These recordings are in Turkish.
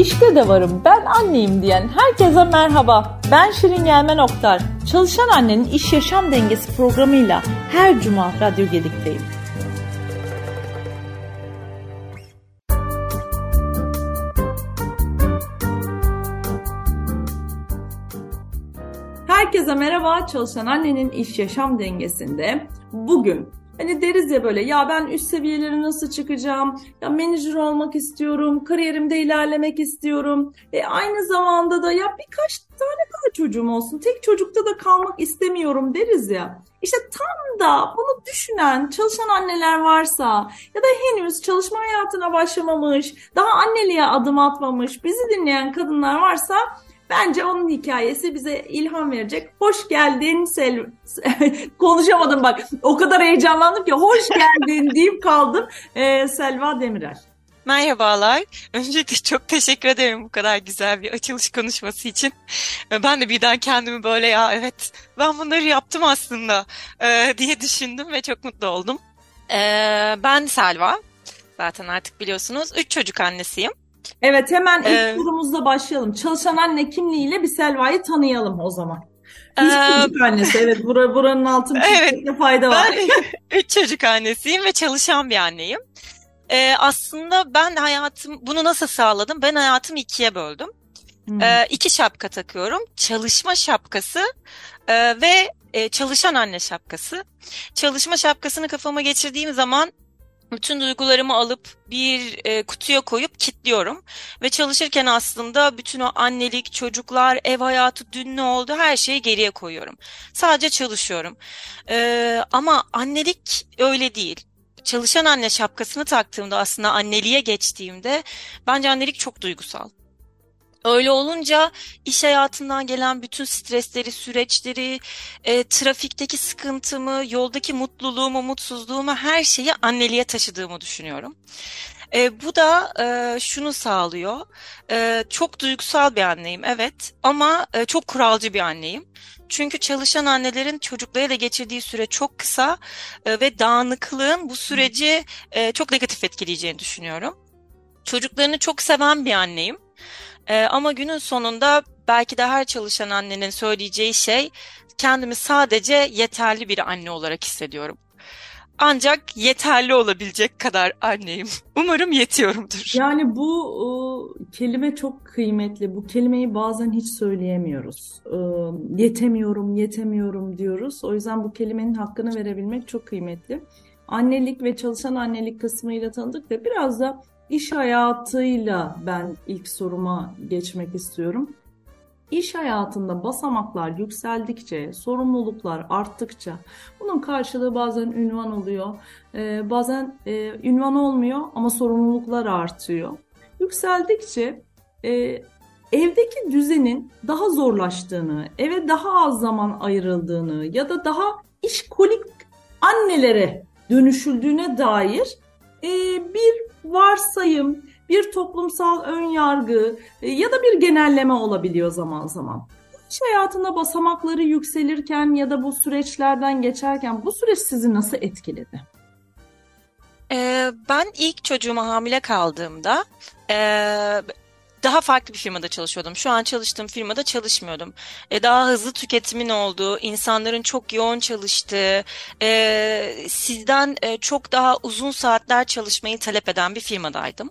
İşte de varım ben anneyim diyen herkese merhaba. Ben Şirin Gelmen Oktar. Çalışan Annenin İş Yaşam Dengesi programıyla her cuma Radyo Gedik'teyim. Herkese merhaba. Çalışan Annenin İş Yaşam Dengesinde bugün Hani deriz ya böyle ya ben üst seviyelere nasıl çıkacağım? Ya menajer olmak istiyorum, kariyerimde ilerlemek istiyorum. E aynı zamanda da ya birkaç tane daha çocuğum olsun. Tek çocukta da kalmak istemiyorum deriz ya. İşte tam da bunu düşünen çalışan anneler varsa ya da henüz çalışma hayatına başlamamış, daha anneliğe adım atmamış, bizi dinleyen kadınlar varsa Bence onun hikayesi bize ilham verecek. Hoş geldin Sel... Konuşamadım bak. O kadar heyecanlandım ki hoş geldin deyip kaldım. Ee, Selva Demirel. Merhabalar. Öncelikle çok teşekkür ederim bu kadar güzel bir açılış konuşması için. Ben de birden kendimi böyle ya evet ben bunları yaptım aslında e, diye düşündüm ve çok mutlu oldum. E, ben Selva. Zaten artık biliyorsunuz üç çocuk annesiyim. Evet hemen ilk ee, turumuzda başlayalım. Çalışan anne kimliğiyle bir Selva'yı tanıyalım o zaman. Üç ee, çocuk annesi evet bura, buranın altını evet, fayda var. Ben üç çocuk annesiyim ve çalışan bir anneyim. Ee, aslında ben hayatım bunu nasıl sağladım? Ben hayatımı ikiye böldüm. Hmm. Ee, iki şapka takıyorum. Çalışma şapkası e, ve e, çalışan anne şapkası. Çalışma şapkasını kafama geçirdiğim zaman bütün duygularımı alıp bir e, kutuya koyup kilitliyorum ve çalışırken aslında bütün o annelik, çocuklar, ev hayatı, dün ne oldu her şeyi geriye koyuyorum. Sadece çalışıyorum. E, ama annelik öyle değil. Çalışan anne şapkasını taktığımda aslında anneliğe geçtiğimde bence annelik çok duygusal. Öyle olunca iş hayatından gelen bütün stresleri, süreçleri, e, trafikteki sıkıntımı, yoldaki mutluluğumu, mutsuzluğumu her şeyi anneliğe taşıdığımı düşünüyorum. E, bu da e, şunu sağlıyor. E, çok duygusal bir anneyim evet ama e, çok kuralcı bir anneyim. Çünkü çalışan annelerin çocuklarıyla geçirdiği süre çok kısa e, ve dağınıklığın bu süreci e, çok negatif etkileyeceğini düşünüyorum. Çocuklarını çok seven bir anneyim. Ee, ama günün sonunda belki de her çalışan annenin söyleyeceği şey kendimi sadece yeterli bir anne olarak hissediyorum. Ancak yeterli olabilecek kadar anneyim. Umarım yetiyorumdur. Yani bu o, kelime çok kıymetli. Bu kelimeyi bazen hiç söyleyemiyoruz. E, yetemiyorum, yetemiyorum diyoruz. O yüzden bu kelimenin hakkını verebilmek çok kıymetli. Annelik ve çalışan annelik kısmıyla tanıdık ve biraz da İş hayatıyla ben ilk soruma geçmek istiyorum. İş hayatında basamaklar yükseldikçe, sorumluluklar arttıkça bunun karşılığı bazen ünvan oluyor, ee, bazen e, ünvan olmuyor ama sorumluluklar artıyor. Yükseldikçe e, evdeki düzenin daha zorlaştığını, eve daha az zaman ayrıldığını ya da daha işkolik annelere dönüşüldüğüne dair e, bir varsayım, bir toplumsal ön yargı e, ya da bir genelleme olabiliyor zaman zaman. İş hayatında basamakları yükselirken ya da bu süreçlerden geçerken bu süreç sizi nasıl etkiledi? Ee, ben ilk çocuğuma hamile kaldığımda e, daha farklı bir firmada çalışıyordum. Şu an çalıştığım firmada çalışmıyordum. E, daha hızlı tüketimin olduğu, insanların çok yoğun çalıştığı, e, sizden e, çok daha uzun saatler çalışmayı talep eden bir firmadaydım.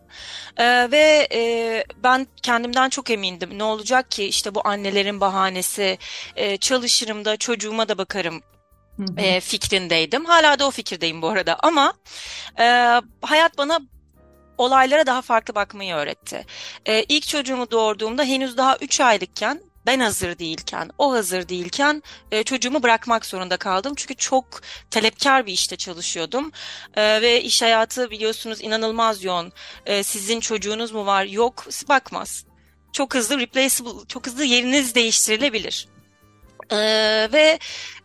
E, ve e, ben kendimden çok emindim. Ne olacak ki işte bu annelerin bahanesi, e, çalışırım da çocuğuma da bakarım E, fikrindeydim. Hala da o fikirdeyim bu arada ama e, hayat bana olaylara daha farklı bakmayı öğretti. Ee, ilk çocuğumu doğurduğumda henüz daha 3 aylıkken ben hazır değilken, o hazır değilken e, çocuğumu bırakmak zorunda kaldım. Çünkü çok talepkar bir işte çalışıyordum. E, ve iş hayatı biliyorsunuz inanılmaz yoğun. E, sizin çocuğunuz mu var? Yok, bakmaz. Çok hızlı replaceable, çok hızlı yeriniz değiştirilebilir. E, ve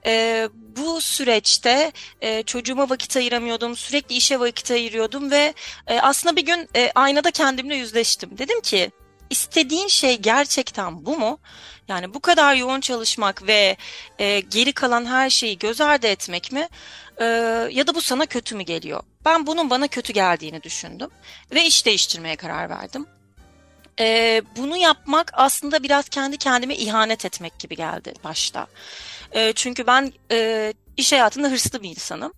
e, bu süreçte e, çocuğuma vakit ayıramıyordum, sürekli işe vakit ayırıyordum ve e, aslında bir gün e, aynada kendimle yüzleştim. Dedim ki istediğin şey gerçekten bu mu? Yani bu kadar yoğun çalışmak ve e, geri kalan her şeyi göz ardı etmek mi? E, ya da bu sana kötü mü geliyor? Ben bunun bana kötü geldiğini düşündüm ve iş değiştirmeye karar verdim. E, bunu yapmak aslında biraz kendi kendime ihanet etmek gibi geldi başta. E, çünkü ben e, iş hayatında hırslı bir insanım.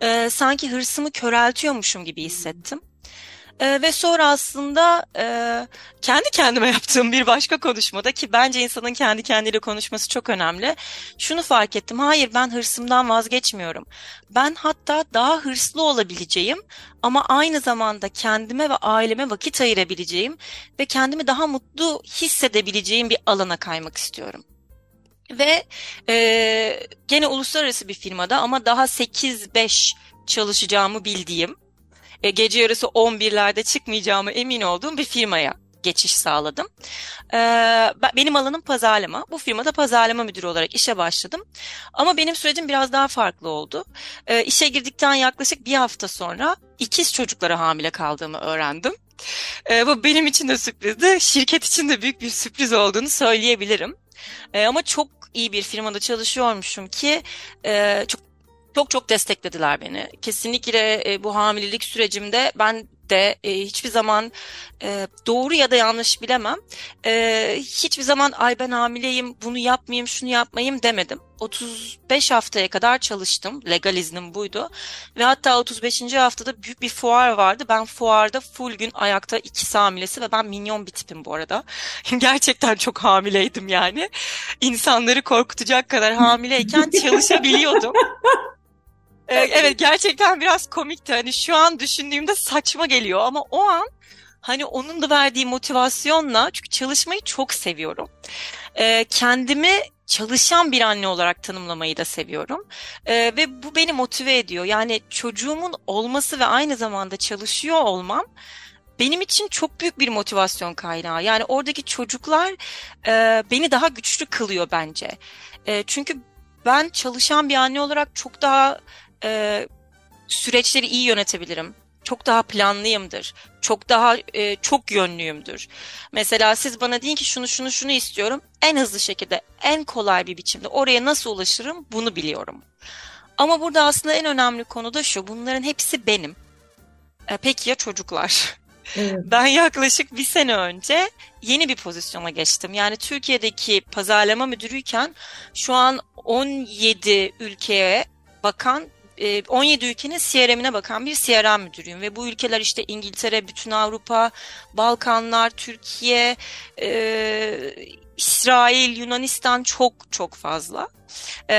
E, sanki hırsımı köreltiyormuşum gibi hissettim. E, ve sonra aslında e, kendi kendime yaptığım bir başka konuşmada ki bence insanın kendi kendiyle konuşması çok önemli. Şunu fark ettim. Hayır ben hırsımdan vazgeçmiyorum. Ben hatta daha hırslı olabileceğim ama aynı zamanda kendime ve aileme vakit ayırabileceğim ve kendimi daha mutlu hissedebileceğim bir alana kaymak istiyorum. Ve e, gene uluslararası bir firmada ama daha 8-5 çalışacağımı bildiğim e, gece yarısı 11'lerde çıkmayacağımı emin olduğum bir firmaya geçiş sağladım. Ee, benim alanım pazarlama. Bu firmada pazarlama müdürü olarak işe başladım. Ama benim sürecim biraz daha farklı oldu. Ee, işe girdikten yaklaşık bir hafta sonra ikiz çocuklara hamile kaldığımı öğrendim. Ee, bu benim için de sürprizdi. Şirket için de büyük bir sürpriz olduğunu söyleyebilirim. Ama çok iyi bir firmada çalışıyormuşum ki e, çok çok çok desteklediler beni. Kesinlikle e, bu hamilelik sürecimde ben de e, hiçbir zaman e, doğru ya da yanlış bilemem. E, hiçbir zaman ay ben hamileyim bunu yapmayayım şunu yapmayayım demedim. 35 haftaya kadar çalıştım. Legal iznim buydu. Ve hatta 35. haftada büyük bir fuar vardı. Ben fuarda full gün ayakta ikisi hamilesi ve ben minyon bir tipim bu arada. Gerçekten çok hamileydim yani. İnsanları korkutacak kadar hamileyken çalışabiliyordum. Ee, evet gerçekten biraz komikti. Hani şu an düşündüğümde saçma geliyor ama o an hani onun da verdiği motivasyonla çünkü çalışmayı çok seviyorum. Ee, kendimi çalışan bir anne olarak tanımlamayı da seviyorum. Ee, ve bu beni motive ediyor. Yani çocuğumun olması ve aynı zamanda çalışıyor olmam benim için çok büyük bir motivasyon kaynağı. Yani oradaki çocuklar e, beni daha güçlü kılıyor bence. E, çünkü ben çalışan bir anne olarak çok daha e, süreçleri iyi yönetebilirim. Çok daha planlıyımdır. Çok daha e, çok yönlüyümdür. Mesela siz bana deyin ki şunu şunu şunu istiyorum. En hızlı şekilde, en kolay bir biçimde oraya nasıl ulaşırım bunu biliyorum. Ama burada aslında en önemli konu da şu. Bunların hepsi benim. E, peki ya çocuklar? Evet. Ben yaklaşık bir sene önce yeni bir pozisyona geçtim. Yani Türkiye'deki pazarlama müdürüyken şu an 17 ülkeye bakan 17 e, ülkenin CRM'ine bakan bir CRM müdürüyüm ve bu ülkeler işte İngiltere, bütün Avrupa, Balkanlar, Türkiye, e, İsrail, Yunanistan çok çok fazla e,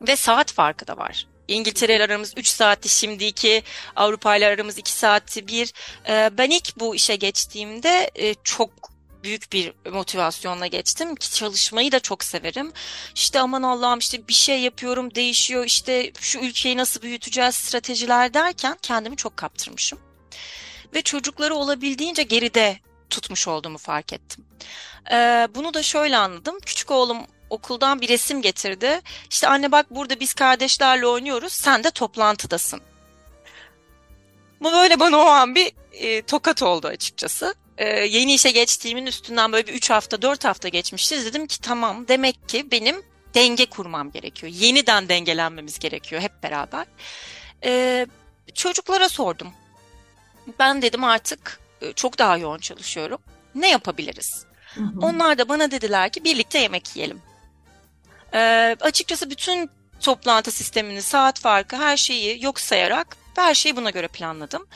ve saat farkı da var. İngiltere ile aramız 3 saatti şimdiki Avrupa ile aramız 2 saatti bir. E, ben ilk bu işe geçtiğimde e, çok büyük bir motivasyonla geçtim ki çalışmayı da çok severim. İşte aman Allah'ım işte bir şey yapıyorum değişiyor işte şu ülkeyi nasıl büyüteceğiz stratejiler derken kendimi çok kaptırmışım. Ve çocukları olabildiğince geride tutmuş olduğumu fark ettim. Ee, bunu da şöyle anladım. Küçük oğlum okuldan bir resim getirdi. İşte anne bak burada biz kardeşlerle oynuyoruz sen de toplantıdasın. Bu böyle bana o an bir e, tokat oldu açıkçası e, yeni işe geçtiğimin üstünden böyle bir 3 hafta 4 hafta geçmişti. Dedim ki tamam demek ki benim denge kurmam gerekiyor. Yeniden dengelenmemiz gerekiyor hep beraber. E, çocuklara sordum. Ben dedim artık e, çok daha yoğun çalışıyorum. Ne yapabiliriz? Hı hı. Onlar da bana dediler ki birlikte yemek yiyelim. E, açıkçası bütün toplantı sistemini, saat farkı, her şeyi yok sayarak her şeyi buna göre planladım.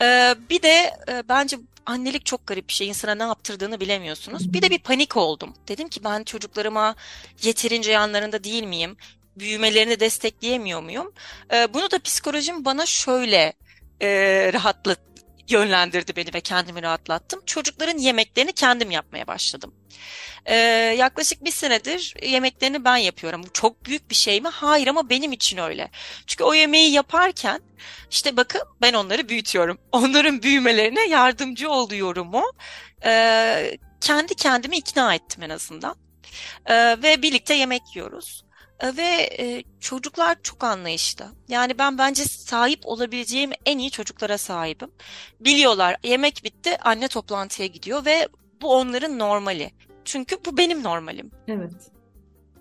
Ee, bir de e, bence annelik çok garip bir şey. İnsana ne yaptırdığını bilemiyorsunuz. Bir de bir panik oldum. Dedim ki ben çocuklarıma yeterince yanlarında değil miyim? Büyümelerini destekleyemiyor muyum? Ee, bunu da psikolojim bana şöyle e, rahatlat yönlendirdi beni ve kendimi rahatlattım. Çocukların yemeklerini kendim yapmaya başladım. Ee, yaklaşık bir senedir yemeklerini ben yapıyorum. Bu çok büyük bir şey mi? Hayır ama benim için öyle. Çünkü o yemeği yaparken işte bakın ben onları büyütüyorum. Onların büyümelerine yardımcı oluyorum o. Ee, kendi kendimi ikna ettim en azından. Ee, ve birlikte yemek yiyoruz. Ee, ve e, çocuklar çok anlayışlı. Yani ben bence sahip olabileceğim en iyi çocuklara sahibim. Biliyorlar yemek bitti anne toplantıya gidiyor ve bu onların normali. Çünkü bu benim normalim. Evet.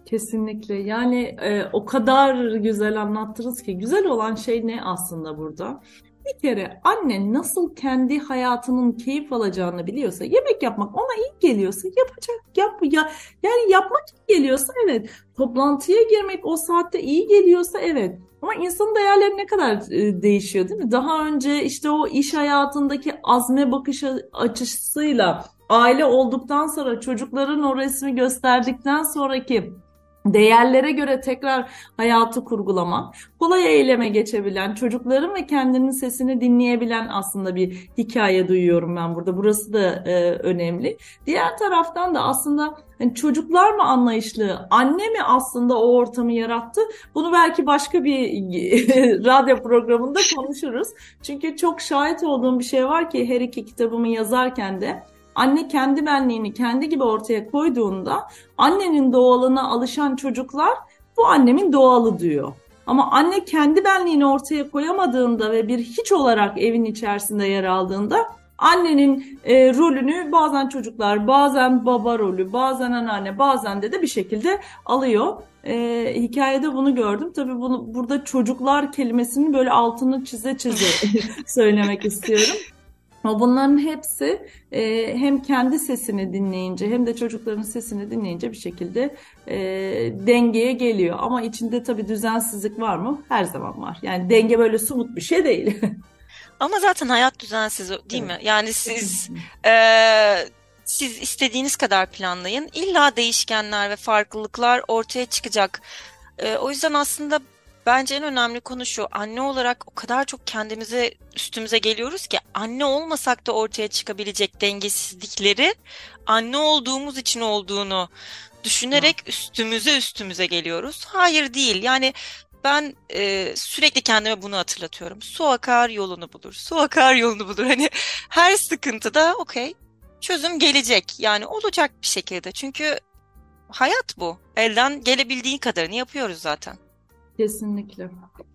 Kesinlikle. Yani e, o kadar güzel anlattınız ki güzel olan şey ne aslında burada? bir kere anne nasıl kendi hayatının keyif alacağını biliyorsa, yemek yapmak ona iyi geliyorsa yapacak. Yap, ya, yani yapmak iyi geliyorsa evet. Toplantıya girmek o saatte iyi geliyorsa evet. Ama insanın değerleri ne kadar e, değişiyor değil mi? Daha önce işte o iş hayatındaki azme bakış açısıyla aile olduktan sonra çocukların o resmi gösterdikten sonraki değerlere göre tekrar hayatı kurgulamak, kolay eyleme geçebilen, çocukların ve kendinin sesini dinleyebilen aslında bir hikaye duyuyorum ben burada. Burası da e, önemli. Diğer taraftan da aslında yani çocuklar mı anlayışlı, anne mi aslında o ortamı yarattı? Bunu belki başka bir radyo programında konuşuruz. Çünkü çok şahit olduğum bir şey var ki her iki kitabımı yazarken de anne kendi benliğini kendi gibi ortaya koyduğunda annenin doğalına alışan çocuklar bu annemin doğalı diyor. Ama anne kendi benliğini ortaya koyamadığında ve bir hiç olarak evin içerisinde yer aldığında annenin e, rolünü bazen çocuklar, bazen baba rolü, bazen anneanne, bazen de de bir şekilde alıyor. E, hikayede bunu gördüm. Tabii bunu burada çocuklar kelimesini böyle altını çize çize söylemek istiyorum. Ama bunların hepsi e, hem kendi sesini dinleyince hem de çocukların sesini dinleyince bir şekilde e, dengeye geliyor. Ama içinde tabii düzensizlik var mı? Her zaman var. Yani denge böyle somut bir şey değil. Ama zaten hayat düzensiz değil evet. mi? Yani siz e, siz istediğiniz kadar planlayın. İlla değişkenler ve farklılıklar ortaya çıkacak. E, o yüzden aslında Bence en önemli konu şu. Anne olarak o kadar çok kendimize üstümüze geliyoruz ki anne olmasak da ortaya çıkabilecek dengesizlikleri anne olduğumuz için olduğunu düşünerek üstümüze üstümüze geliyoruz. Hayır değil. Yani ben e, sürekli kendime bunu hatırlatıyorum. Su akar yolunu bulur. Su akar yolunu bulur. Hani her sıkıntıda okey çözüm gelecek. Yani olacak bir şekilde. Çünkü hayat bu. Elden gelebildiği kadarını yapıyoruz zaten. Kesinlikle.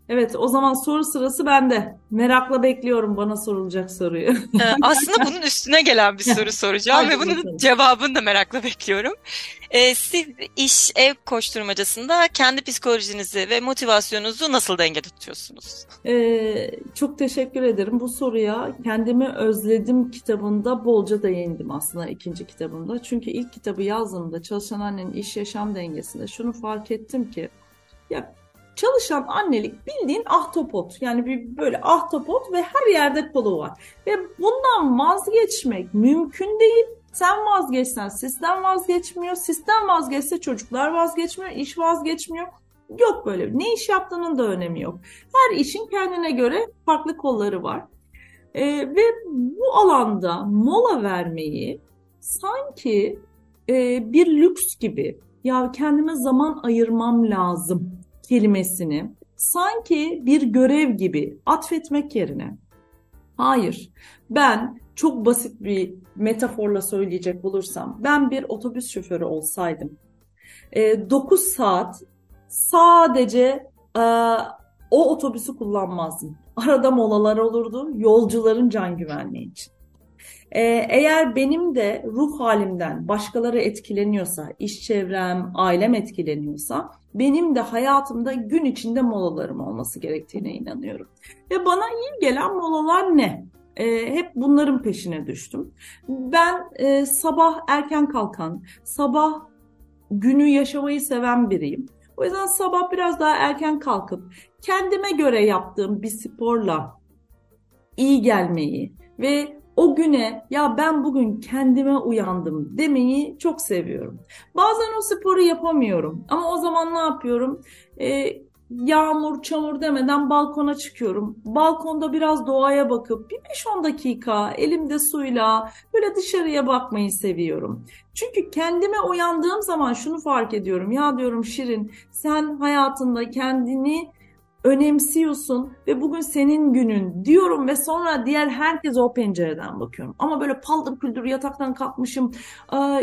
Evet o zaman soru sırası bende. Merakla bekliyorum bana sorulacak soruyu. Ee, aslında bunun üstüne gelen bir soru soracağım ve bunun cevabını da merakla bekliyorum. Ee, siz iş ev koşturmacasında kendi psikolojinizi ve motivasyonunuzu nasıl denge tutuyorsunuz? Ee, çok teşekkür ederim. Bu soruya kendimi özledim kitabında bolca değindim aslında ikinci kitabımda. Çünkü ilk kitabı yazdığımda çalışan annenin iş yaşam dengesinde şunu fark ettim ki ya çalışan annelik bildiğin ahtapot. Yani bir böyle ahtapot ve her yerde kolu var. Ve bundan vazgeçmek mümkün değil. Sen vazgeçsen sistem vazgeçmiyor. Sistem vazgeçse çocuklar vazgeçmiyor. iş vazgeçmiyor. Yok böyle ne iş yaptığının da önemi yok. Her işin kendine göre farklı kolları var. Ee, ve bu alanda mola vermeyi sanki e, bir lüks gibi ya kendime zaman ayırmam lazım kelimesini sanki bir görev gibi atfetmek yerine hayır ben çok basit bir metaforla söyleyecek olursam ben bir otobüs şoförü olsaydım 9 e, saat sadece e, o otobüsü kullanmazdım. Arada molalar olurdu yolcuların can güvenliği için. Ee, eğer benim de ruh halimden başkaları etkileniyorsa, iş çevrem, ailem etkileniyorsa benim de hayatımda gün içinde molalarım olması gerektiğine inanıyorum. Ve bana iyi gelen molalar ne? E, hep bunların peşine düştüm. Ben e, sabah erken kalkan, sabah günü yaşamayı seven biriyim. O yüzden sabah biraz daha erken kalkıp kendime göre yaptığım bir sporla iyi gelmeyi ve o güne ya ben bugün kendime uyandım demeyi çok seviyorum. Bazen o sporu yapamıyorum ama o zaman ne yapıyorum? Ee, yağmur, çamur demeden balkona çıkıyorum. Balkonda biraz doğaya bakıp bir 5-10 dakika elimde suyla böyle dışarıya bakmayı seviyorum. Çünkü kendime uyandığım zaman şunu fark ediyorum. Ya diyorum Şirin sen hayatında kendini önemsiyorsun ve bugün senin günün diyorum ve sonra diğer herkes o pencereden bakıyorum. Ama böyle paldır küldür yataktan kalkmışım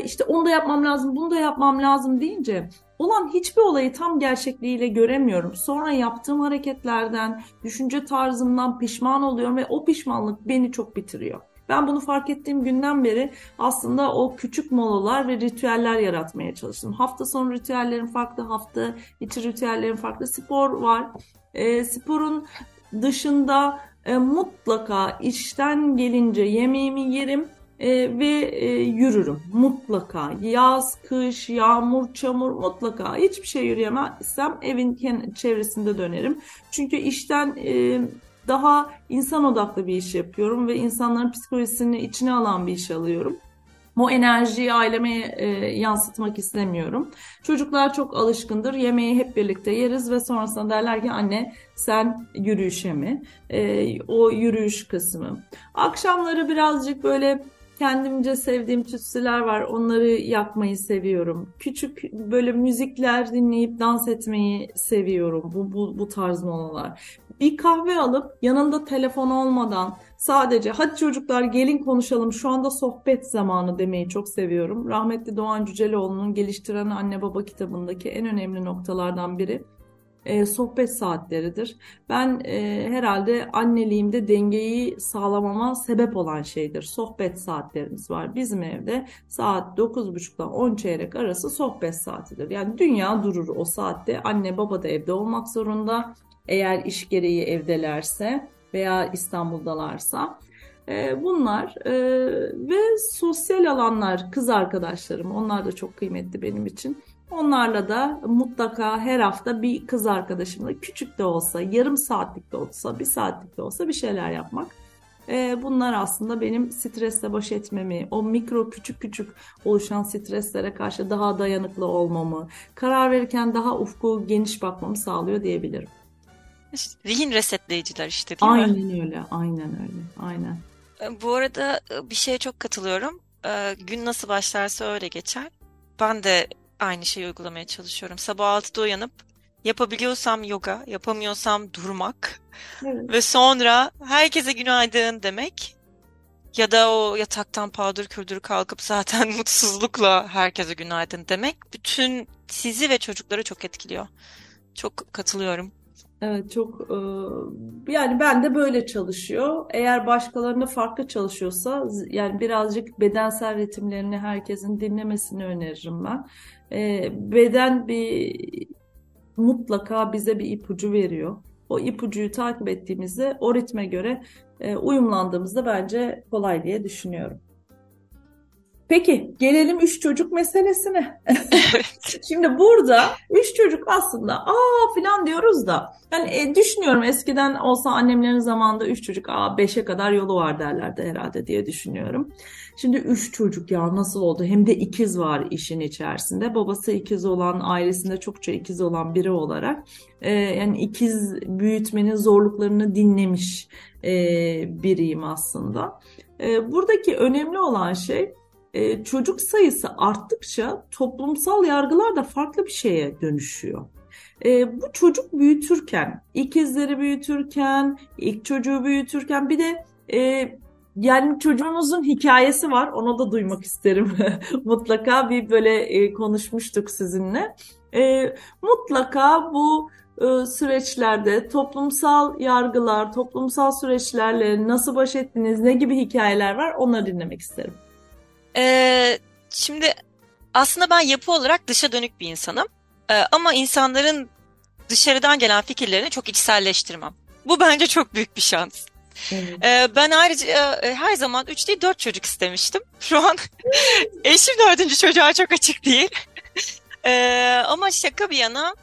işte onu da yapmam lazım bunu da yapmam lazım deyince olan hiçbir olayı tam gerçekliğiyle göremiyorum. Sonra yaptığım hareketlerden, düşünce tarzımdan pişman oluyorum ve o pişmanlık beni çok bitiriyor. Ben bunu fark ettiğim günden beri aslında o küçük molalar ve ritüeller yaratmaya çalıştım. Hafta sonu ritüellerim farklı, hafta içi ritüellerim farklı. Spor var. E, sporun dışında e, mutlaka işten gelince yemeğimi yerim e, ve e, yürürüm mutlaka. Yaz, kış, yağmur, çamur mutlaka hiçbir şey yürüyemezsem evin çevresinde dönerim. Çünkü işten e, daha insan odaklı bir iş yapıyorum ve insanların psikolojisini içine alan bir iş alıyorum. O enerjiyi aileme e, yansıtmak istemiyorum. Çocuklar çok alışkındır. Yemeği hep birlikte yeriz ve sonrasında derler ki anne sen yürüyüşe mi? E, o yürüyüş kısmı. Akşamları birazcık böyle kendimce sevdiğim tütsüler var. Onları yapmayı seviyorum. Küçük böyle müzikler dinleyip dans etmeyi seviyorum. Bu, bu, bu tarz molalar. Bir kahve alıp yanında telefon olmadan sadece hadi çocuklar gelin konuşalım şu anda sohbet zamanı demeyi çok seviyorum. Rahmetli Doğan Cüceloğlu'nun Geliştiren Anne Baba kitabındaki en önemli noktalardan biri e, sohbet saatleridir. Ben e, herhalde anneliğimde dengeyi sağlamama sebep olan şeydir. Sohbet saatlerimiz var. Bizim evde saat 9.30 ile 10 çeyrek arası sohbet saatidir. Yani dünya durur o saatte. Anne baba da evde olmak zorunda. Eğer iş gereği evdelerse veya İstanbul'dalarsa. E, bunlar e, ve sosyal alanlar, kız arkadaşlarım onlar da çok kıymetli benim için. Onlarla da mutlaka her hafta bir kız arkadaşımla küçük de olsa, yarım saatlik de olsa, bir saatlik de olsa bir şeyler yapmak. Ee, bunlar aslında benim stresle baş etmemi, o mikro küçük küçük oluşan streslere karşı daha dayanıklı olmamı, karar verirken daha ufku geniş bakmamı sağlıyor diyebilirim. İşte zihin resetleyiciler işte değil aynen mi? Aynen öyle, aynen öyle, aynen. Ee, bu arada e, bir şeye çok katılıyorum. Ee, gün nasıl başlarsa öyle geçer. Ben de aynı şeyi uygulamaya çalışıyorum. Sabah 6'da uyanıp yapabiliyorsam yoga, yapamıyorsam durmak evet. ve sonra herkese günaydın demek ya da o yataktan paldır küldür kalkıp zaten mutsuzlukla herkese günaydın demek bütün sizi ve çocukları çok etkiliyor. Çok katılıyorum. Evet çok yani ben de böyle çalışıyor. Eğer başkalarında farklı çalışıyorsa yani birazcık bedensel ritimlerini herkesin dinlemesini öneririm ben. Beden bir mutlaka bize bir ipucu veriyor. O ipucuyu takip ettiğimizde o ritme göre uyumlandığımızda bence kolay diye düşünüyorum. Peki gelelim üç çocuk meselesine. Şimdi burada üç çocuk aslında aa filan diyoruz da yani e, düşünüyorum eskiden olsa annemlerin zamanında üç çocuk aa beşe kadar yolu var derlerdi herhalde diye düşünüyorum. Şimdi üç çocuk ya nasıl oldu? Hem de ikiz var işin içerisinde. Babası ikiz olan, ailesinde çokça ikiz olan biri olarak e, yani ikiz büyütmenin zorluklarını dinlemiş e, biriyim aslında. E, buradaki önemli olan şey e, çocuk sayısı arttıkça toplumsal yargılar da farklı bir şeye dönüşüyor. E, bu çocuk büyütürken, ikizleri büyütürken, ilk çocuğu büyütürken bir de e, yani çocuğunuzun hikayesi var. Onu da duymak isterim. mutlaka bir böyle e, konuşmuştuk sizinle. E, mutlaka bu e, süreçlerde toplumsal yargılar, toplumsal süreçlerle nasıl baş ettiniz, ne gibi hikayeler var onları dinlemek isterim. Ee, şimdi aslında ben yapı olarak dışa dönük bir insanım. Ee, ama insanların dışarıdan gelen fikirlerini çok içselleştirmem. Bu bence çok büyük bir şans. Evet. Ee, ben ayrıca e, her zaman 3 değil 4 çocuk istemiştim. Şu an eşim dördüncü çocuğa çok açık değil. Ee, ama şaka bir yana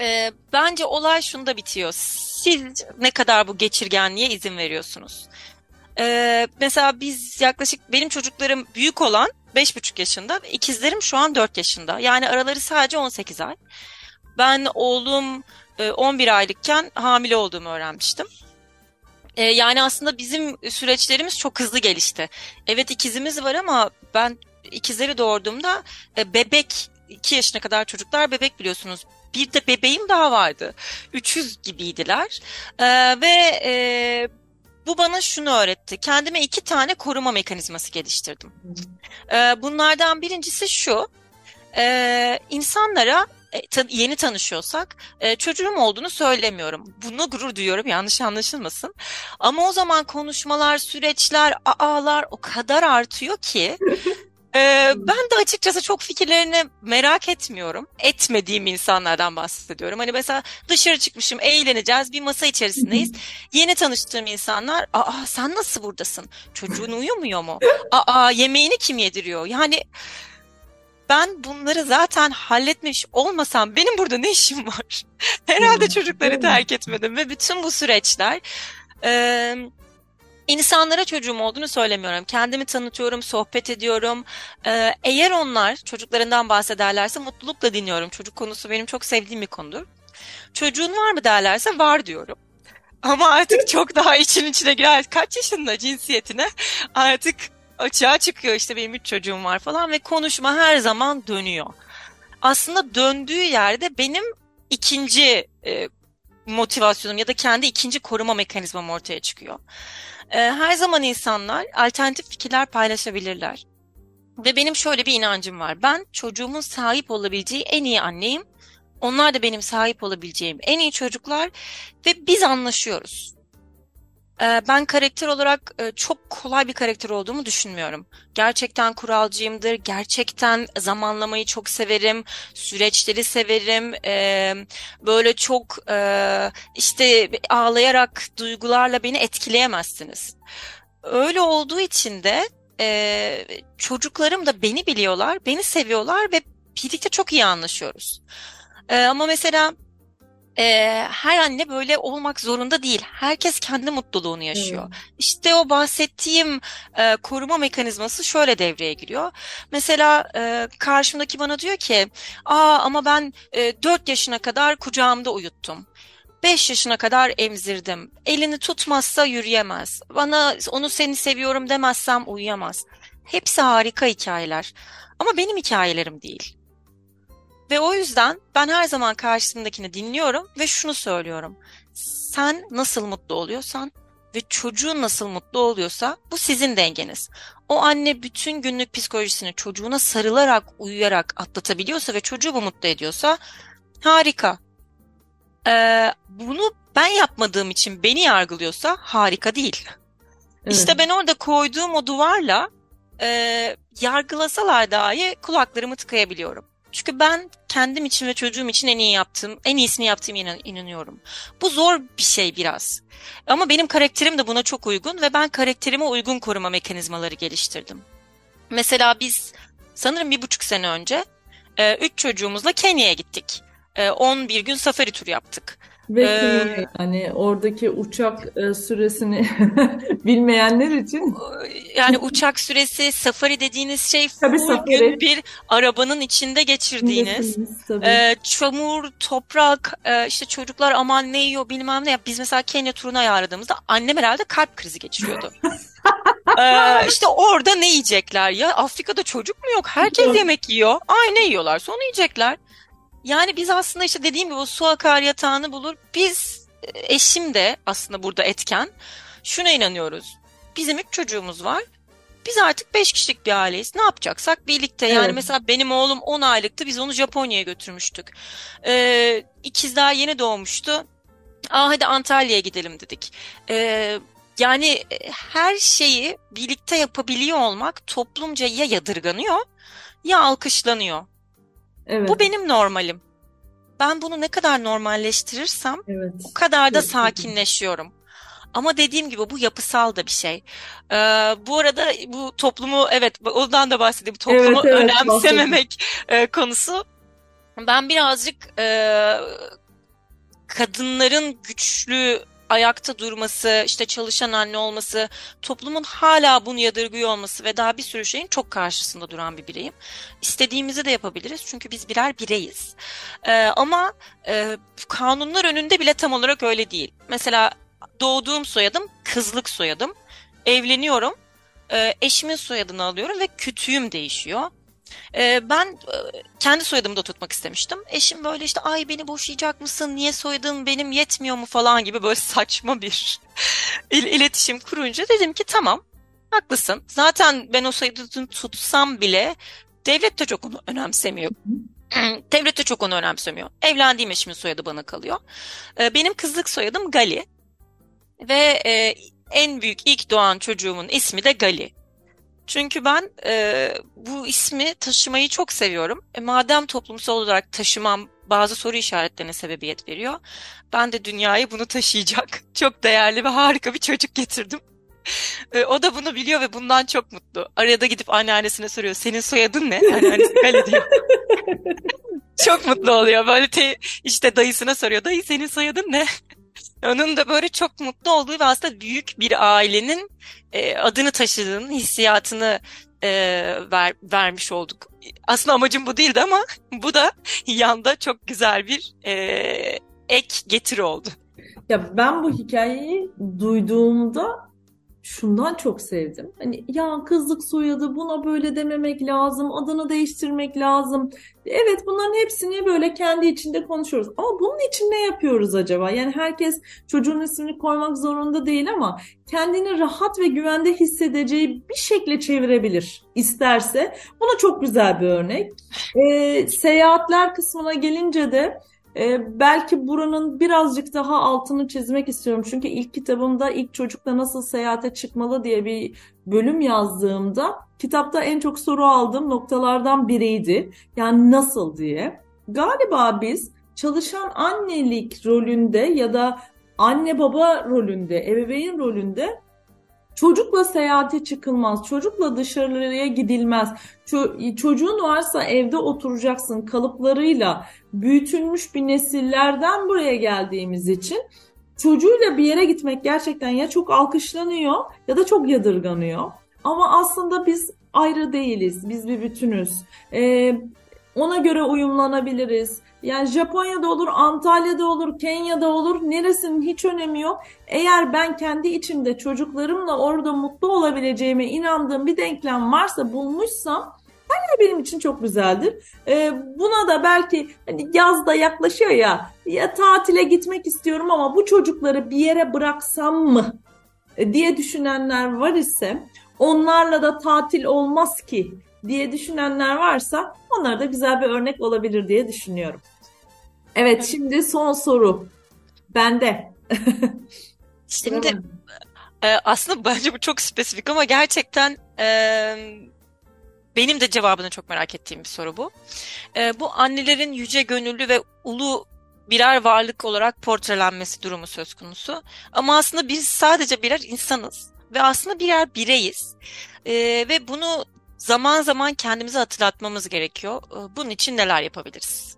e, bence olay şunda bitiyor. Siz ne kadar bu geçirgenliğe izin veriyorsunuz? Ee, mesela biz yaklaşık benim çocuklarım büyük olan 5,5 yaşında ikizlerim şu an 4 yaşında. Yani araları sadece 18 ay. Ben oğlum 11 e, aylıkken hamile olduğumu öğrenmiştim. Ee, yani aslında bizim süreçlerimiz çok hızlı gelişti. Evet ikizimiz var ama ben ikizleri doğurduğumda e, bebek 2 yaşına kadar çocuklar bebek biliyorsunuz. Bir de bebeğim daha vardı. 300 gibiydiler. Ee, ve e, bu bana şunu öğretti. Kendime iki tane koruma mekanizması geliştirdim. Ee, bunlardan birincisi şu. E, insanlara yeni tanışıyorsak e, çocuğum olduğunu söylemiyorum. Bunu gurur duyuyorum yanlış anlaşılmasın. Ama o zaman konuşmalar, süreçler, aalar o kadar artıyor ki Ee, ben de açıkçası çok fikirlerini merak etmiyorum. Etmediğim insanlardan bahsediyorum. Hani mesela dışarı çıkmışım, eğleneceğiz, bir masa içerisindeyiz. Yeni tanıştığım insanlar, aa sen nasıl buradasın? Çocuğun uyumuyor mu? Aa yemeğini kim yediriyor? Yani ben bunları zaten halletmiş olmasam benim burada ne işim var? Herhalde çocukları terk etmedim ve bütün bu süreçler... E, İnsanlara çocuğum olduğunu söylemiyorum. Kendimi tanıtıyorum, sohbet ediyorum. Ee, eğer onlar çocuklarından bahsederlerse mutlulukla dinliyorum. Çocuk konusu benim çok sevdiğim bir konudur. Çocuğun var mı derlerse var diyorum. Ama artık çok daha için içine girer. Kaç yaşında cinsiyetine artık açığa çıkıyor işte benim üç çocuğum var falan ve konuşma her zaman dönüyor. Aslında döndüğü yerde benim ikinci e, motivasyonum ya da kendi ikinci koruma mekanizmam ortaya çıkıyor. E, her zaman insanlar alternatif fikirler paylaşabilirler. Ve benim şöyle bir inancım var. Ben çocuğumun sahip olabileceği en iyi anneyim. Onlar da benim sahip olabileceğim en iyi çocuklar ve biz anlaşıyoruz. Ee, ben karakter olarak e, çok kolay bir karakter olduğumu düşünmüyorum. Gerçekten kuralcıyımdır, gerçekten zamanlamayı çok severim, süreçleri severim. Ee, böyle çok e, işte ağlayarak duygularla beni etkileyemezsiniz. Öyle olduğu için de e, çocuklarım da beni biliyorlar, beni seviyorlar ve birlikte çok iyi anlaşıyoruz. Ama mesela e, her anne böyle olmak zorunda değil. Herkes kendi mutluluğunu yaşıyor. Hmm. İşte o bahsettiğim e, koruma mekanizması şöyle devreye giriyor. Mesela e, karşımdaki bana diyor ki, aa ama ben e, 4 yaşına kadar kucağımda uyuttum. 5 yaşına kadar emzirdim. Elini tutmazsa yürüyemez. Bana onu seni seviyorum demezsem uyuyamaz. Hepsi harika hikayeler. Ama benim hikayelerim değil. Ve o yüzden ben her zaman karşımdakini dinliyorum ve şunu söylüyorum. Sen nasıl mutlu oluyorsan ve çocuğun nasıl mutlu oluyorsa bu sizin dengeniz. O anne bütün günlük psikolojisini çocuğuna sarılarak, uyuyarak atlatabiliyorsa ve çocuğu bu mutlu ediyorsa harika. Ee, bunu ben yapmadığım için beni yargılıyorsa harika değil. Evet. İşte ben orada koyduğum o duvarla e, yargılasalar dahi kulaklarımı tıkayabiliyorum. Çünkü ben kendim için ve çocuğum için en iyi yaptım, en iyisini yaptığım inan inanıyorum. Bu zor bir şey biraz. Ama benim karakterim de buna çok uygun ve ben karakterime uygun koruma mekanizmaları geliştirdim. Mesela biz sanırım bir buçuk sene önce e, üç çocuğumuzla Kenya'ya gittik. 11 gün safari turu yaptık. Ve ee, hani oradaki uçak e, süresini bilmeyenler için yani uçak süresi safari dediğiniz şey tabii safari. gün bir arabanın içinde geçirdiğiniz e, çamur, toprak, e, işte çocuklar aman ne yiyor bilmem ne. Ya biz mesela Kenya turuna ayarladığımızda annem herhalde kalp krizi geçiriyordu. ee, işte orada ne yiyecekler ya? Afrika'da çocuk mu yok? Herkes yemek yiyor. Ay ne yiyorlar? Sonra yiyecekler. Yani biz aslında işte dediğim gibi o su akar yatağını bulur. Biz e, eşim de aslında burada etken. Şuna inanıyoruz. Bizim üç çocuğumuz var. Biz artık beş kişilik bir aileyiz. Ne yapacaksak birlikte. Yani evet. mesela benim oğlum 10 aylıktı. Biz onu Japonya'ya götürmüştük. Ee, ikiz daha yeni doğmuştu. Aa hadi Antalya'ya gidelim dedik. Ee, yani e, her şeyi birlikte yapabiliyor olmak toplumca ya yadırganıyor ya alkışlanıyor. Evet. Bu benim normalim. Ben bunu ne kadar normalleştirirsem evet. o kadar da sakinleşiyorum. Ama dediğim gibi bu yapısal da bir şey. Ee, bu arada bu toplumu evet ondan da bahsedeyim. Toplumu evet, evet, önemsememek e, konusu. Ben birazcık e, kadınların güçlü ayakta durması, işte çalışan anne olması, toplumun hala bunu yadırgıyor olması ve daha bir sürü şeyin çok karşısında duran bir bireyim. İstediğimizi de yapabiliriz çünkü biz birer bireyiz. Ee, ama e, kanunlar önünde bile tam olarak öyle değil. Mesela doğduğum soyadım kızlık soyadım. Evleniyorum. E, eşimin soyadını alıyorum ve kütüğüm değişiyor. Ee, ben e, kendi soyadımı da tutmak istemiştim. Eşim böyle işte ay beni boşayacak mısın? Niye soyadım benim yetmiyor mu falan gibi böyle saçma bir il- iletişim kurunca dedim ki tamam haklısın. Zaten ben o soyadını tutsam bile devlet de çok onu önemsemiyor. devlet de çok onu önemsemiyor. Evlendiğim eşimin soyadı bana kalıyor. Ee, benim kızlık soyadım Gali. Ve e, en büyük ilk doğan çocuğumun ismi de Gali. Çünkü ben e, bu ismi taşımayı çok seviyorum. E, madem toplumsal olarak taşımam bazı soru işaretlerine sebebiyet veriyor. Ben de dünyaya bunu taşıyacak çok değerli ve harika bir çocuk getirdim. E, o da bunu biliyor ve bundan çok mutlu. Arada gidip anneannesine soruyor. Senin soyadın ne? Anneannesi Kale diyor. çok mutlu oluyor. Böyle te, işte dayısına soruyor. Dayı senin soyadın ne? Onun da böyle çok mutlu olduğu ve aslında büyük bir ailenin e, adını taşıdığının hissiyatını e, ver, vermiş olduk. Aslında amacım bu değildi ama bu da yanda çok güzel bir e, ek getiri oldu. Ya ben bu hikayeyi duyduğumda şundan çok sevdim. Hani ya kızlık soyadı buna böyle dememek lazım, adını değiştirmek lazım. Evet bunların hepsini böyle kendi içinde konuşuyoruz. Ama bunun için ne yapıyoruz acaba? Yani herkes çocuğun ismini koymak zorunda değil ama kendini rahat ve güvende hissedeceği bir şekilde çevirebilir isterse. Buna çok güzel bir örnek. Ee, seyahatler kısmına gelince de ee, belki buranın birazcık daha altını çizmek istiyorum. Çünkü ilk kitabımda ilk çocukla nasıl seyahate çıkmalı diye bir bölüm yazdığımda kitapta en çok soru aldığım noktalardan biriydi. Yani nasıl diye. Galiba biz çalışan annelik rolünde ya da anne baba rolünde, ebeveyn rolünde Çocukla seyahate çıkılmaz, çocukla dışarıya gidilmez. Ço- çocuğun varsa evde oturacaksın kalıplarıyla büyütülmüş bir nesillerden buraya geldiğimiz için çocuğuyla bir yere gitmek gerçekten ya çok alkışlanıyor ya da çok yadırganıyor. Ama aslında biz ayrı değiliz, biz bir bütünüz. Ee, ona göre uyumlanabiliriz. Yani Japonya'da olur, Antalya'da olur, Kenya'da olur. Neresinin hiç önemi yok. Eğer ben kendi içimde çocuklarımla orada mutlu olabileceğime inandığım bir denklem varsa bulmuşsam Bence benim için çok güzeldir. Ee, buna da belki hani yaz da yaklaşıyor ya, ya tatile gitmek istiyorum ama bu çocukları bir yere bıraksam mı e, diye düşünenler var ise onlarla da tatil olmaz ki diye düşünenler varsa onlara da güzel bir örnek olabilir diye düşünüyorum. Evet şimdi son soru. Bende. Şimdi e, aslında bence bu çok spesifik ama gerçekten e, benim de cevabını çok merak ettiğim bir soru bu. E, bu annelerin yüce gönüllü ve ulu birer varlık olarak portrelenmesi durumu söz konusu. Ama aslında biz sadece birer insanız ve aslında birer bireyiz. E, ve bunu zaman zaman kendimize hatırlatmamız gerekiyor. E, bunun için neler yapabiliriz?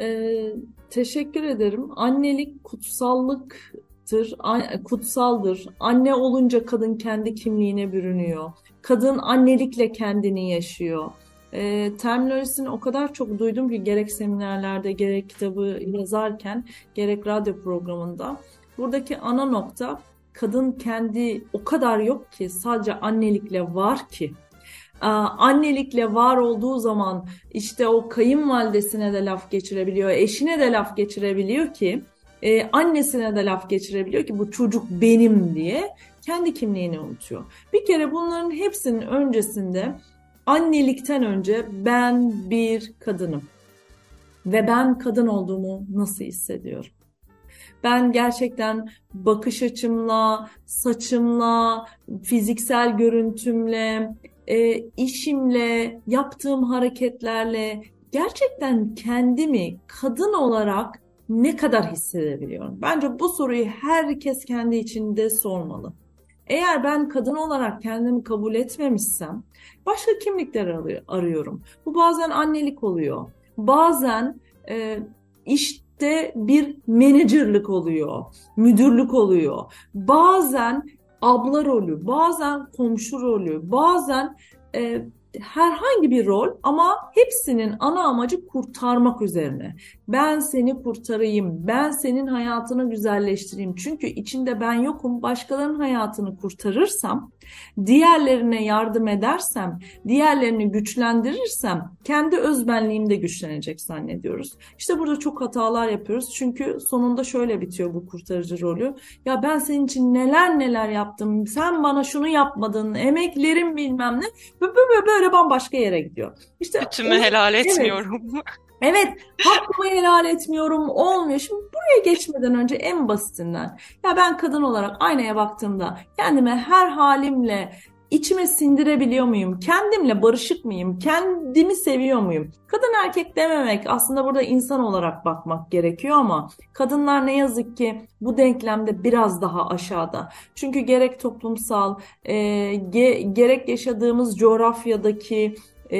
Ee, teşekkür ederim. Annelik kutsallıktır, kutsaldır. Anne olunca kadın kendi kimliğine bürünüyor. Kadın annelikle kendini yaşıyor. E, terminolojisini o kadar çok duydum ki gerek seminerlerde, gerek kitabı yazarken, gerek radyo programında. Buradaki ana nokta kadın kendi o kadar yok ki sadece annelikle var ki annelikle var olduğu zaman işte o kayınvalidesine de laf geçirebiliyor, eşine de laf geçirebiliyor ki e, annesine de laf geçirebiliyor ki bu çocuk benim diye kendi kimliğini unutuyor. Bir kere bunların hepsinin öncesinde annelikten önce ben bir kadınım ve ben kadın olduğumu nasıl hissediyorum? Ben gerçekten bakış açımla, saçımla, fiziksel görüntümle, e, işimle, yaptığım hareketlerle gerçekten kendimi kadın olarak ne kadar hissedebiliyorum? Bence bu soruyu herkes kendi içinde sormalı. Eğer ben kadın olarak kendimi kabul etmemişsem başka kimlikler arıyorum. Bu bazen annelik oluyor. Bazen e, işte bir menajerlik oluyor, müdürlük oluyor. Bazen abla rolü, bazen komşu rolü, bazen e, herhangi bir rol ama hepsinin ana amacı kurtarmak üzerine. Ben seni kurtarayım, ben senin hayatını güzelleştireyim. Çünkü içinde ben yokum, başkalarının hayatını kurtarırsam, diğerlerine yardım edersem, diğerlerini güçlendirirsem kendi özbenliğim de güçlenecek zannediyoruz. İşte burada çok hatalar yapıyoruz. Çünkü sonunda şöyle bitiyor bu kurtarıcı rolü. Ya ben senin için neler neler yaptım, sen bana şunu yapmadın, emeklerim bilmem ne. Böyle, bambaşka yere gidiyor. İşte Bütümü helal etmiyorum. Evet. Evet, hakkımı helal etmiyorum, olmuyor. Şimdi buraya geçmeden önce en basitinden, ya ben kadın olarak aynaya baktığımda kendime her halimle içime sindirebiliyor muyum? Kendimle barışık mıyım? Kendimi seviyor muyum? Kadın erkek dememek aslında burada insan olarak bakmak gerekiyor ama kadınlar ne yazık ki bu denklemde biraz daha aşağıda. Çünkü gerek toplumsal, e, ge, gerek yaşadığımız coğrafyadaki e,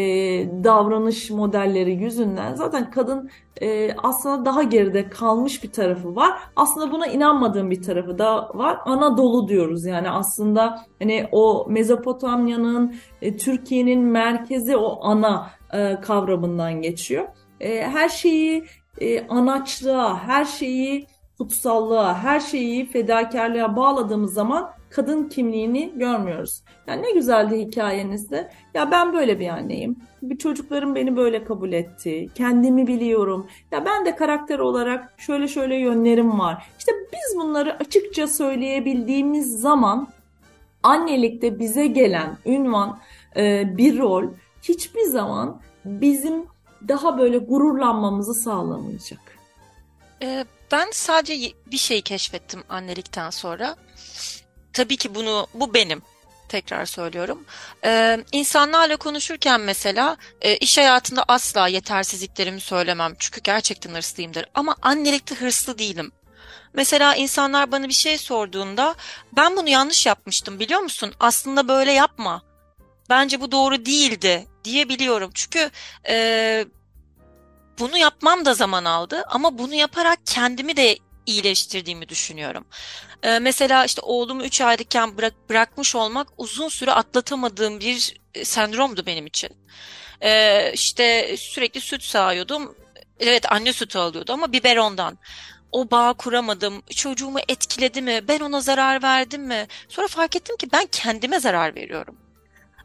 davranış modelleri yüzünden zaten kadın e, aslında daha geride kalmış bir tarafı var. Aslında buna inanmadığım bir tarafı da var. Anadolu diyoruz yani aslında hani o Mezopotamya'nın, e, Türkiye'nin merkezi o ana e, kavramından geçiyor. E, her şeyi e, anaçlığa, her şeyi kutsallığa, her şeyi fedakarlığa bağladığımız zaman kadın kimliğini görmüyoruz. Yani ne güzeldi hikayenizde. Ya ben böyle bir anneyim. Bir çocuklarım beni böyle kabul etti. Kendimi biliyorum. Ya ben de karakter olarak şöyle şöyle yönlerim var. İşte biz bunları açıkça söyleyebildiğimiz zaman annelikte bize gelen ünvan, e, bir rol hiçbir zaman bizim daha böyle gururlanmamızı sağlamayacak. Ee, ben sadece bir şey keşfettim annelikten sonra. Tabii ki bunu bu benim. Tekrar söylüyorum. Ee, insanlarla konuşurken mesela e, iş hayatında asla yetersizliklerimi söylemem. Çünkü gerçekten hırslıyımdır. Ama annelikte hırslı değilim. Mesela insanlar bana bir şey sorduğunda ben bunu yanlış yapmıştım biliyor musun? Aslında böyle yapma. Bence bu doğru değildi diyebiliyorum. Çünkü e, bunu yapmam da zaman aldı ama bunu yaparak kendimi de iyileştirdiğimi düşünüyorum. Ee, mesela işte oğlumu 3 aylıkken bırak, bırakmış olmak uzun süre atlatamadığım bir e, sendromdu benim için. Ee, işte sürekli süt sağıyordum. Evet anne sütü alıyordu ama biberondan. O bağ kuramadım. Çocuğumu etkiledi mi? Ben ona zarar verdim mi? Sonra fark ettim ki ben kendime zarar veriyorum.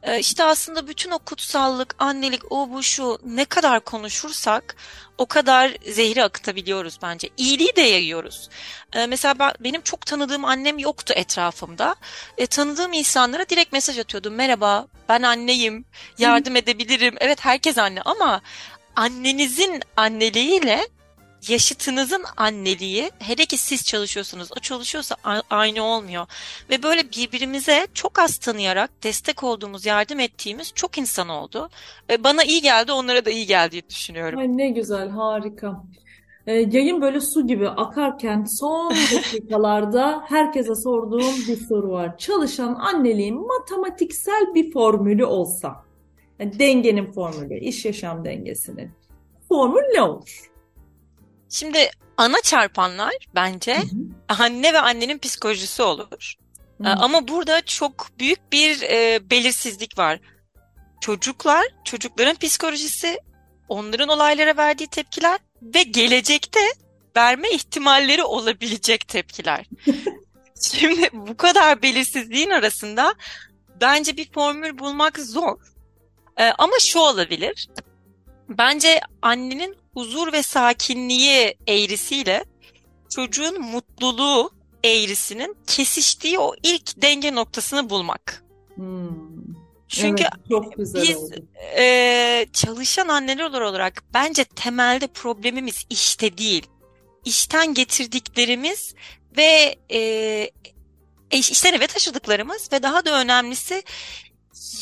Ee, işte aslında bütün o kutsallık, annelik, o bu şu ne kadar konuşursak o kadar zehri akıtabiliyoruz bence. İyiliği de yayıyoruz. Ee, mesela ben, benim çok tanıdığım annem yoktu etrafımda. E, tanıdığım insanlara direkt mesaj atıyordum. Merhaba ben anneyim, yardım edebilirim. Evet herkes anne ama annenizin anneliğiyle yaşıtınızın anneliği hele ki siz çalışıyorsunuz o çalışıyorsa aynı olmuyor. Ve böyle birbirimize çok az tanıyarak destek olduğumuz yardım ettiğimiz çok insan oldu. Ve bana iyi geldi onlara da iyi geldiğini düşünüyorum. Ay ne güzel harika. Ee, yayın böyle su gibi akarken son dakikalarda herkese sorduğum bir soru var. Çalışan anneliğin matematiksel bir formülü olsa, yani dengenin formülü, iş yaşam dengesinin formül ne olur? Şimdi ana çarpanlar bence hı hı. anne ve annenin psikolojisi olur. Hı. Ama burada çok büyük bir e, belirsizlik var. Çocuklar, çocukların psikolojisi, onların olaylara verdiği tepkiler ve gelecekte verme ihtimalleri olabilecek tepkiler. Şimdi bu kadar belirsizliğin arasında bence bir formül bulmak zor. Ee, ama şu olabilir. Bence annenin huzur ve sakinliği eğrisiyle çocuğun mutluluğu eğrisinin kesiştiği o ilk denge noktasını bulmak. Hmm. Çünkü evet, çok güzel biz oldu. E, çalışan anneler olarak bence temelde problemimiz işte değil. İşten getirdiklerimiz ve e, işten eve taşıdıklarımız ve daha da önemlisi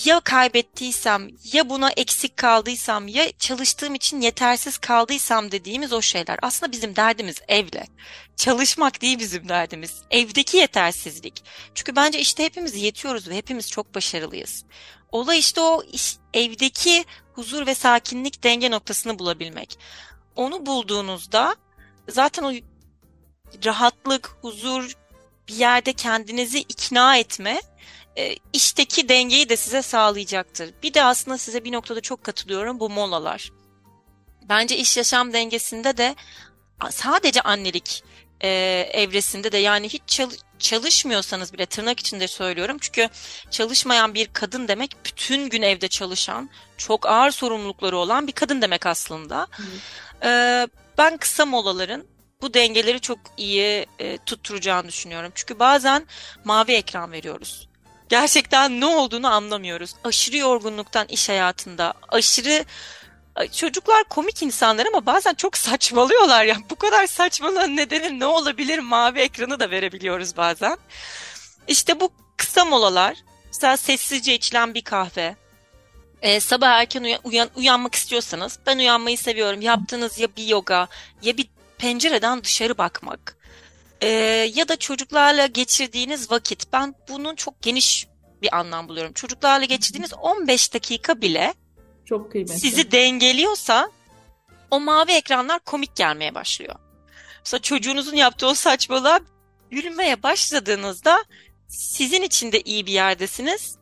ya kaybettiysem, ya buna eksik kaldıysam, ya çalıştığım için yetersiz kaldıysam dediğimiz o şeyler. Aslında bizim derdimiz evle. Çalışmak değil bizim derdimiz. Evdeki yetersizlik. Çünkü bence işte hepimiz yetiyoruz ve hepimiz çok başarılıyız. Olay işte o iş, evdeki huzur ve sakinlik denge noktasını bulabilmek. Onu bulduğunuzda zaten o rahatlık, huzur, bir yerde kendinizi ikna etme e, işteki dengeyi de size sağlayacaktır. Bir de aslında size bir noktada çok katılıyorum bu molalar. Bence iş yaşam dengesinde de sadece annelik e, evresinde de yani hiç çalış, çalışmıyorsanız bile tırnak içinde söylüyorum. Çünkü çalışmayan bir kadın demek bütün gün evde çalışan, çok ağır sorumlulukları olan bir kadın demek aslında. E, ben kısa molaların bu dengeleri çok iyi e, tutturacağını düşünüyorum. Çünkü bazen mavi ekran veriyoruz gerçekten ne olduğunu anlamıyoruz. Aşırı yorgunluktan iş hayatında, aşırı çocuklar komik insanlar ama bazen çok saçmalıyorlar ya. Bu kadar saçmalığın nedeni ne olabilir? Mavi ekranı da verebiliyoruz bazen. İşte bu kısa molalar Mesela sessizce içilen bir kahve. Ee, sabah erken uyan, uyan, uyanmak istiyorsanız ben uyanmayı seviyorum. Yaptığınız ya bir yoga ya bir pencereden dışarı bakmak. Ee, ya da çocuklarla geçirdiğiniz vakit. Ben bunun çok geniş bir anlam buluyorum. Çocuklarla geçirdiğiniz 15 dakika bile çok kıymetli. sizi dengeliyorsa o mavi ekranlar komik gelmeye başlıyor. Mesela çocuğunuzun yaptığı o saçmalığa gülmeye başladığınızda sizin için de iyi bir yerdesiniz.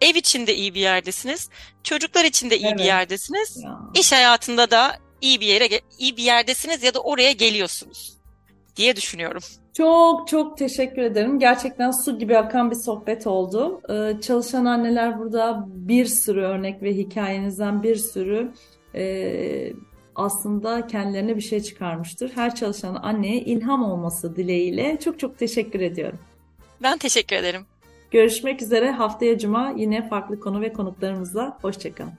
Ev için de iyi bir yerdesiniz. Çocuklar için de iyi evet. bir yerdesiniz. Ya. İş hayatında da iyi bir yere iyi bir yerdesiniz ya da oraya geliyorsunuz diye düşünüyorum. Çok çok teşekkür ederim. Gerçekten su gibi akan bir sohbet oldu. Ee, çalışan anneler burada bir sürü örnek ve hikayenizden bir sürü e, aslında kendilerine bir şey çıkarmıştır. Her çalışan anneye ilham olması dileğiyle çok çok teşekkür ediyorum. Ben teşekkür ederim. Görüşmek üzere haftaya cuma yine farklı konu ve konuklarımızla. Hoşçakalın.